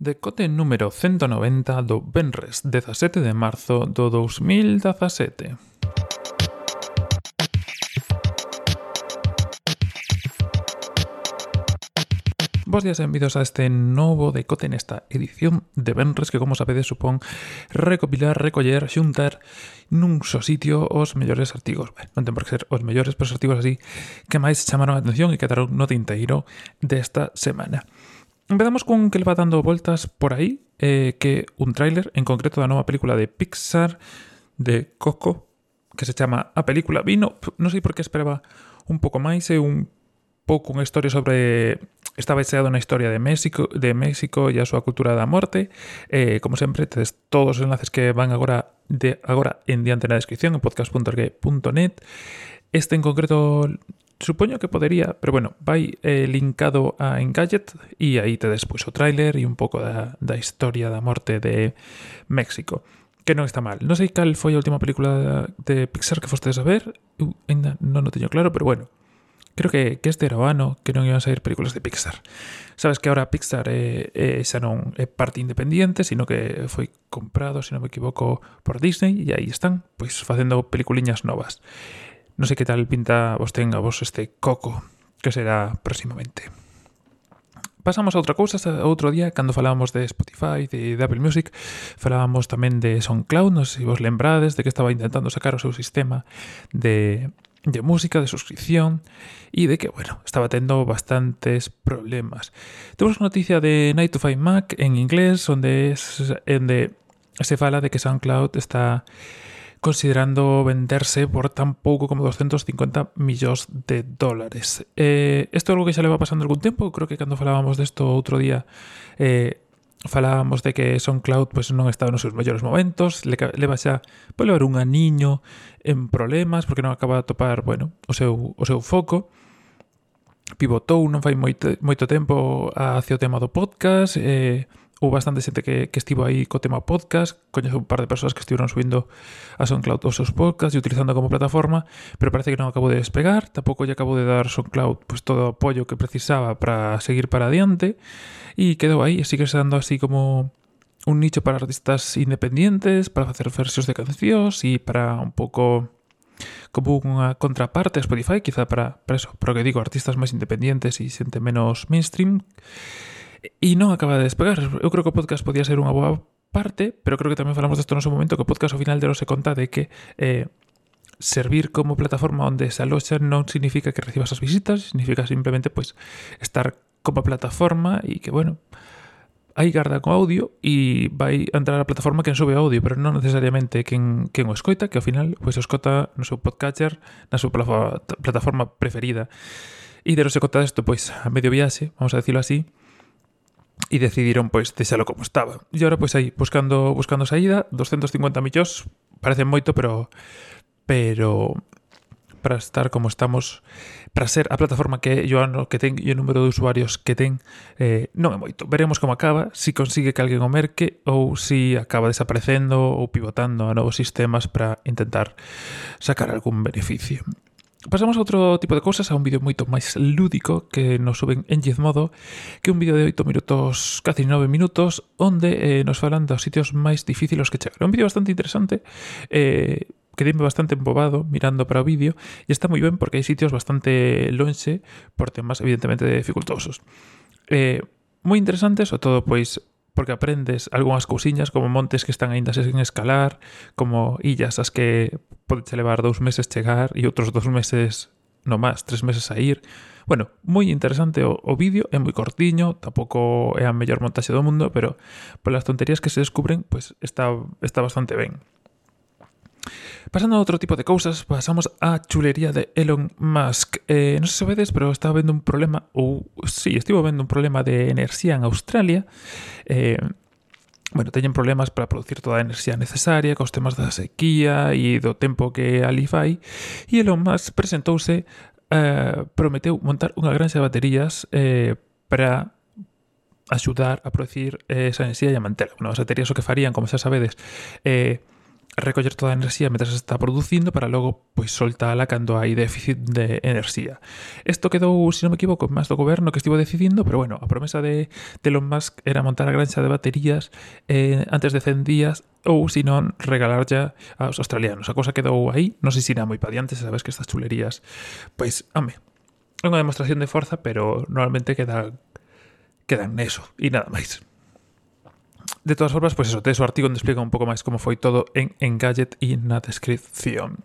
Decote número 190 do Benres 17 de marzo do 2017. Bos días e benvidos a este novo decote nesta edición de Benres que, como sabedes, supón recopilar, recoller, xuntar nun só sitio os mellores artigos. Ben, non ten por que ser os mellores, pero os artigos así que máis chamaron a atención e quedaron no tinteiro desta semana. Empezamos con que le va dando voltas por aí, eh, que un tráiler, en concreto da nova película de Pixar, de Coco, que se chama A Película Vino. Non sei por que esperaba un pouco máis, é un pouco unha historia sobre está baseado na historia de México, de México e a súa cultura da morte. Eh, como tedes todos os enlaces que van agora de agora en diante na descripción en podcast.org.net. Este en concreto Supoño que podería, pero bueno, vai eh, linkado a Engadget e aí te despois o tráiler e un pouco da, da historia da morte de México. Que non está mal. Non sei cal foi a última película de Pixar que fostes a ver, eu ainda non o teño claro, pero bueno. Creo que, que este era o ano que non iban a sair películas de Pixar. Sabes que ahora Pixar é, é, xa non é parte independiente, sino que foi comprado, se non me equivoco, por Disney e aí están, pois, facendo peliculiñas novas. Non sei que tal pinta vos tenga vos este coco que será próximamente. Pasamos a outra cousa, outro día, cando falábamos de Spotify, de, de Apple Music, falábamos tamén de SoundCloud, non sei se vos lembrades de que estaba intentando sacar o seu sistema de, de música, de suscripción e de que, bueno, estaba tendo bastantes problemas. Temos noticia de Night to Find Mac en inglés, onde, es, onde se fala de que SoundCloud está considerando venderse por tan pouco como 250 millóns de dólares. Eh, isto é algo que xa le va pasando algún tempo, creo que cando falábamos desto outro día eh, falábamos de que SoundCloud pues, non está nos seus mellores momentos, le, leva xa por levar un aniño en problemas porque non acaba de topar bueno, o, seu, o seu foco. Pivotou non fai moito, moito tempo hacia o tema do podcast, eh, houve bastante xente que, que estivo aí co tema podcast, coñezo un par de persoas que estiveron subindo a SoundCloud os seus podcasts e utilizando como plataforma, pero parece que non acabou de despegar, tampouco lle acabou de dar SoundCloud pues, todo o apoio que precisaba para seguir para adiante, e quedou aí, sigue sendo así como un nicho para artistas independientes, para facer versións de cancións e para un pouco como unha contraparte a Spotify, quizá para, para eso, pero que digo, artistas máis independientes e xente menos mainstream, E non acaba de despegar. Eu creo que o podcast podía ser unha boa parte, pero creo que tamén falamos desto no seu momento, que o podcast ao final de lo se conta de que eh, servir como plataforma onde se aloxa non significa que recibas as visitas, significa simplemente pues, estar como plataforma e que, bueno, aí garda con audio e vai entrar a plataforma quen sube audio, pero non necesariamente quen, quen o escoita, que ao final pois, o escoita no seu podcatcher, na súa plataforma preferida. E de se conta desto, pois, a medio viaxe, vamos a decirlo así, e decidiron pois deixalo como estaba. E agora pois aí buscando buscando saída, 250 millóns parece moito, pero pero para estar como estamos, para ser a plataforma que yo ano que ten e o número de usuarios que ten eh, non é moito. Veremos como acaba, si consigue que alguén o merque ou si acaba desaparecendo ou pivotando a novos sistemas para intentar sacar algún beneficio. Pasamos a outro tipo de cousas, a un vídeo moito máis lúdico que nos suben en Gizmodo, que un vídeo de 8 minutos, casi 9 minutos, onde eh, nos falan dos sitios máis difíciles que chegar. Un vídeo bastante interesante, eh, quedéme bastante embobado mirando para o vídeo e está moi ben porque hai sitios bastante lonxe por temas evidentemente dificultosos. Eh, moi interesantes, sobre todo pois porque aprendes algunhas cousiñas como montes que están aínda sen escalar, como illas as que podes levar dous meses chegar e outros dous meses no máis, tres meses a ir. Bueno, moi interesante o, o vídeo, é moi cortiño, tampouco é a mellor montaxe do mundo, pero polas tonterías que se descubren, pois pues, está, está bastante ben. Pasando a outro tipo de cousas, pasamos á chulería de Elon Musk. Eh, non sei se vedes, pero estaba vendo un problema, ou sí, estivo vendo un problema de enerxía en Australia. Eh, bueno, teñen problemas para producir toda a enerxía necesaria, cos temas da sequía e do tempo que ali fai. E Elon Musk presentouse, eh, prometeu montar unha granxa de baterías eh, para axudar a producir eh, esa enerxía e a mantela. Bueno, as baterías o que farían, como xa sabedes, eh, recoller toda a enerxía metas está producindo para logo pois soltala cando hai déficit de enerxía. Isto quedou, se si non me equivoco, máis do goberno que estivo decidindo, pero bueno, a promesa de, de Elon Musk era montar a granxa de baterías eh, antes de 100 días ou, se non, regalarlla aos australianos. A cosa quedou aí, non sei se irá moi pa diante, sabes que estas chulerías, pois, home, é unha demostración de forza, pero normalmente queda, quedan neso e nada máis. De todas formas, pois eso, tes o artigo onde explica un pouco máis como foi todo en, en Gadget e na descripción.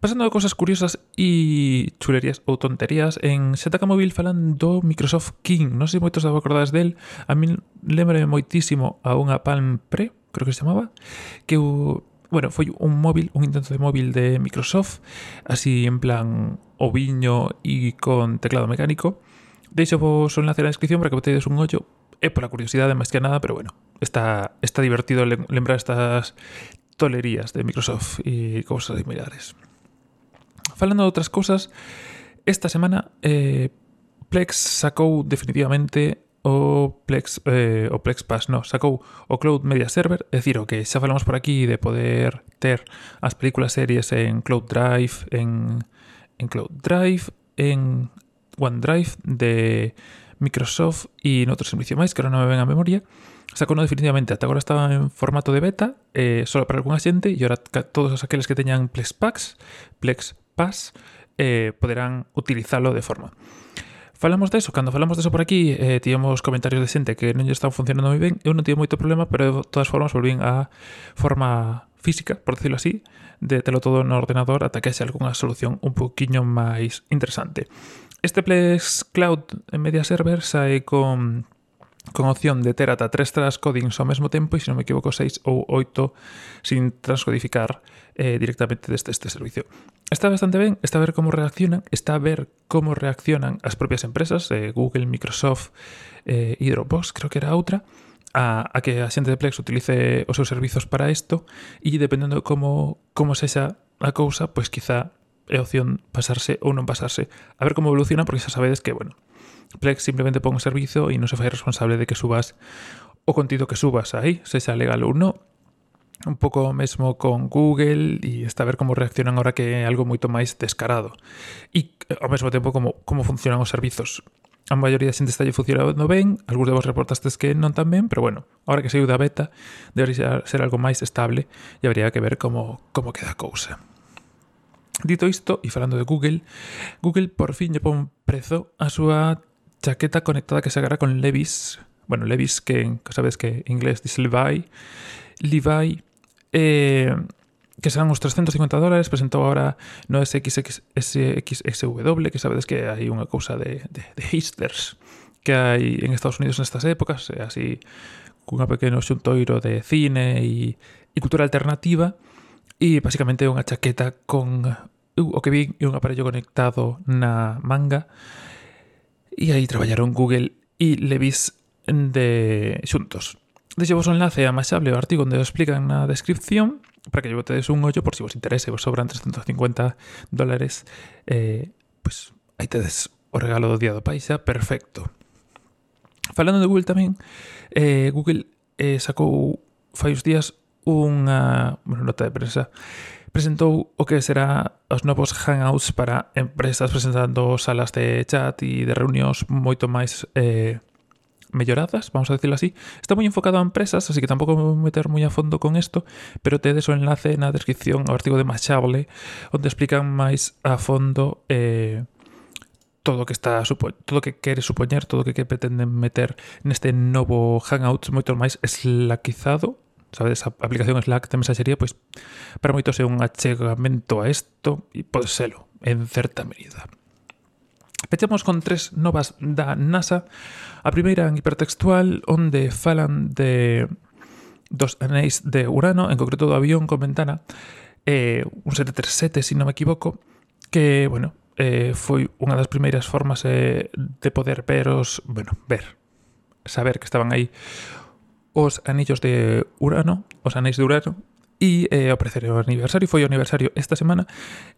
Pasando a cousas curiosas e chulerías ou tonterías, en ZK Mobile falan do Microsoft King. Non sei se moitos vos acordades del, a min lembrame moitísimo a unha Palm Pre, creo que se chamaba, que o, bueno, foi un móvil, un intento de móvil de Microsoft, así en plan oviño e con teclado mecánico. Deixo vos o enlace na descripción para que botedes un ollo. É pola curiosidade máis que nada, pero bueno, está, está divertido lembrar estas tolerías de Microsoft e cousas similares. Falando de outras cousas, esta semana eh, Plex sacou definitivamente o Plex, eh, o Plex Pass, no, sacou o Cloud Media Server, é dicir, o que xa falamos por aquí de poder ter as películas series en Cloud Drive, en, en Cloud Drive, en OneDrive de Microsoft e noutro servicio máis, que agora non me ven a memoria, sacou definitivamente. Ata agora estaba en formato de beta, eh, solo para algunha xente, e agora todos os aqueles que teñan Plex Packs, Plex Pass, eh, poderán utilizalo de forma. Falamos deso, cando falamos deso por aquí, eh, tíamos comentarios de xente que non lle estaba funcionando moi ben, eu non tive moito problema, pero de todas formas volvín a forma física, por decirlo así, de telo todo no ordenador ata que haxe algunha solución un poquinho máis interesante. Este Plex Cloud en Media Server sae con con opción de ter ata tres transcodings ao mesmo tempo e, se non me equivoco, 6 ou 8 sin transcodificar eh, directamente desde este servicio. Está bastante ben, está a ver como reaccionan, está a ver como reaccionan as propias empresas, eh, Google, Microsoft, eh, e Dropbox, creo que era outra, a, a que a xente de Plex utilice os seus servizos para isto e dependendo de como, como sexa a cousa, pois quizá é opción pasarse ou non pasarse. A ver como evoluciona, porque xa sabedes que, bueno, Plex simplemente pon o servizo e non se fai responsable de que subas o contido que subas aí, se xa legal ou non. Un pouco mesmo con Google e está a ver como reaccionan ahora que é algo moito máis descarado. E ao mesmo tempo como, como funcionan os servizos. A maioría da xente está funcionando ben, algúns de vos reportastes que non tan ben, pero bueno, ahora que saiu da beta, debería ser algo máis estable e habría que ver como, como queda a cousa. Dito isto, e falando de Google, Google por fin lle pon prezo a súa chaqueta conectada que se agarra con Levis. Bueno, Levis, que sabes que en inglés dice Levi. Levi, eh, que serán os 350 dólares, presentou ahora no SXSW, que sabedes que hai unha cousa de, de, de hipsters que hai en Estados Unidos nestas épocas, así cunha pequeno xuntoiro de cine e, e cultura alternativa, E basicamente é unha chaqueta con uh, o que vi é un aparello conectado na manga e aí traballaron Google e Levis de xuntos. Deixo vos o enlace a Mashable, o artigo onde o explican na descripción para que lle botedes un ollo por si vos interese, vos sobran 350 dólares, eh, pues aí tedes o regalo do Día do Paisa, perfecto. Falando de Google tamén, eh, Google eh, sacou fai uns días unha nota de prensa presentou o que será os novos hangouts para empresas presentando salas de chat e de reunións moito máis eh, melloradas, vamos a decirlo así. Está moi enfocado a empresas, así que tampouco me vou meter moi a fondo con isto, pero tedes o enlace na descripción ao artigo de Machable, onde explican máis a fondo eh, todo o que está todo o que quere supoñer, todo o que, que pretenden meter neste novo Hangouts moito máis eslaquizado sabes, a aplicación Slack de mensaxería, pois para moitos é un achegamento a isto e pode selo, en certa medida. Pechamos con tres novas da NASA. A primeira en hipertextual, onde falan de dos anéis de Urano, en concreto do avión con ventana, eh, un 737, se si non me equivoco, que, bueno, eh, foi unha das primeiras formas eh, de poder ver os... Bueno, ver, saber que estaban aí os anillos de Urano, os anéis de Urano, e eh, o precerio aniversario foi o aniversario esta semana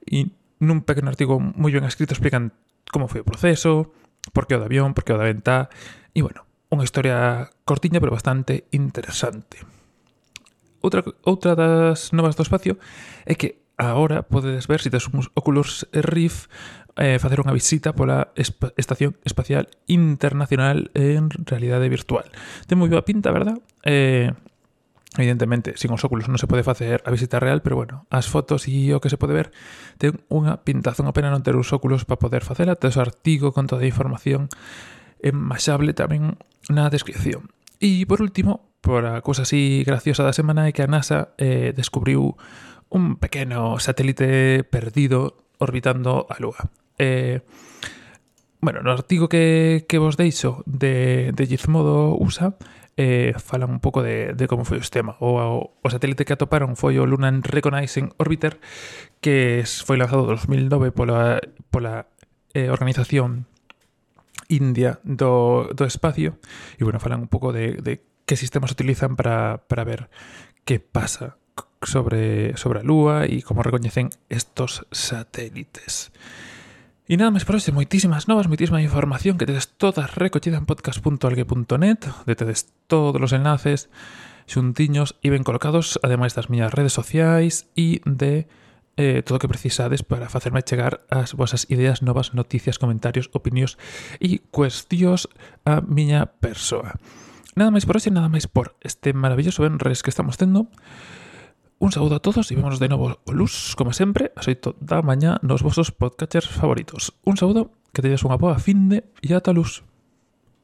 e nun pequeno artigo moi ben escrito explican como foi o proceso, por que o de avión, por que o da venta e bueno, unha historia cortiña pero bastante interesante. Outra, outra das novas do espacio é que Agora podedes ver se tes uns óculos Rift eh, facer unha visita pola Esp Estación Espacial Internacional en realidade virtual. Ten moi boa pinta, verdad? Eh, evidentemente, sin os óculos non se pode facer a visita real, pero bueno, as fotos e o que se pode ver ten unha pintazón, a pena non ter os óculos para poder facela, tes o artigo con toda a información enmasable tamén na descripción. E por último, por a cousa así graciosa da semana é que a NASA eh, descubriu un pequeno satélite perdido orbitando a Lúa. Eh, bueno, no artigo que, que vos deixo de, de Gizmodo USA eh, fala un pouco de, de como foi o sistema. O, o, o satélite que atoparon foi o Lunar Reconnaissance Orbiter, que foi lanzado en 2009 pola, pola eh, organización india do, do espacio. E bueno, falan un pouco de, de que sistemas utilizan para, para ver que pasa sobre, sobre a Lúa e como recoñecen estos satélites. E nada máis por hoxe, moitísimas novas, moitísima información que tedes todas recollida en podcast.algue.net, de tedes todos os enlaces xuntiños e ben colocados, ademais das miñas redes sociais e de eh, todo o que precisades para facerme chegar as vosas ideas, novas noticias, comentarios, opinións e cuestións a miña persoa. Nada máis por hoxe, nada máis por este maravilloso benres que estamos tendo. Un saúdo a todos e vemos de novo o luz, como sempre, a xoito da mañá nos vosos podcatchers favoritos. Un saúdo, que tedes unha boa finde e ata luz.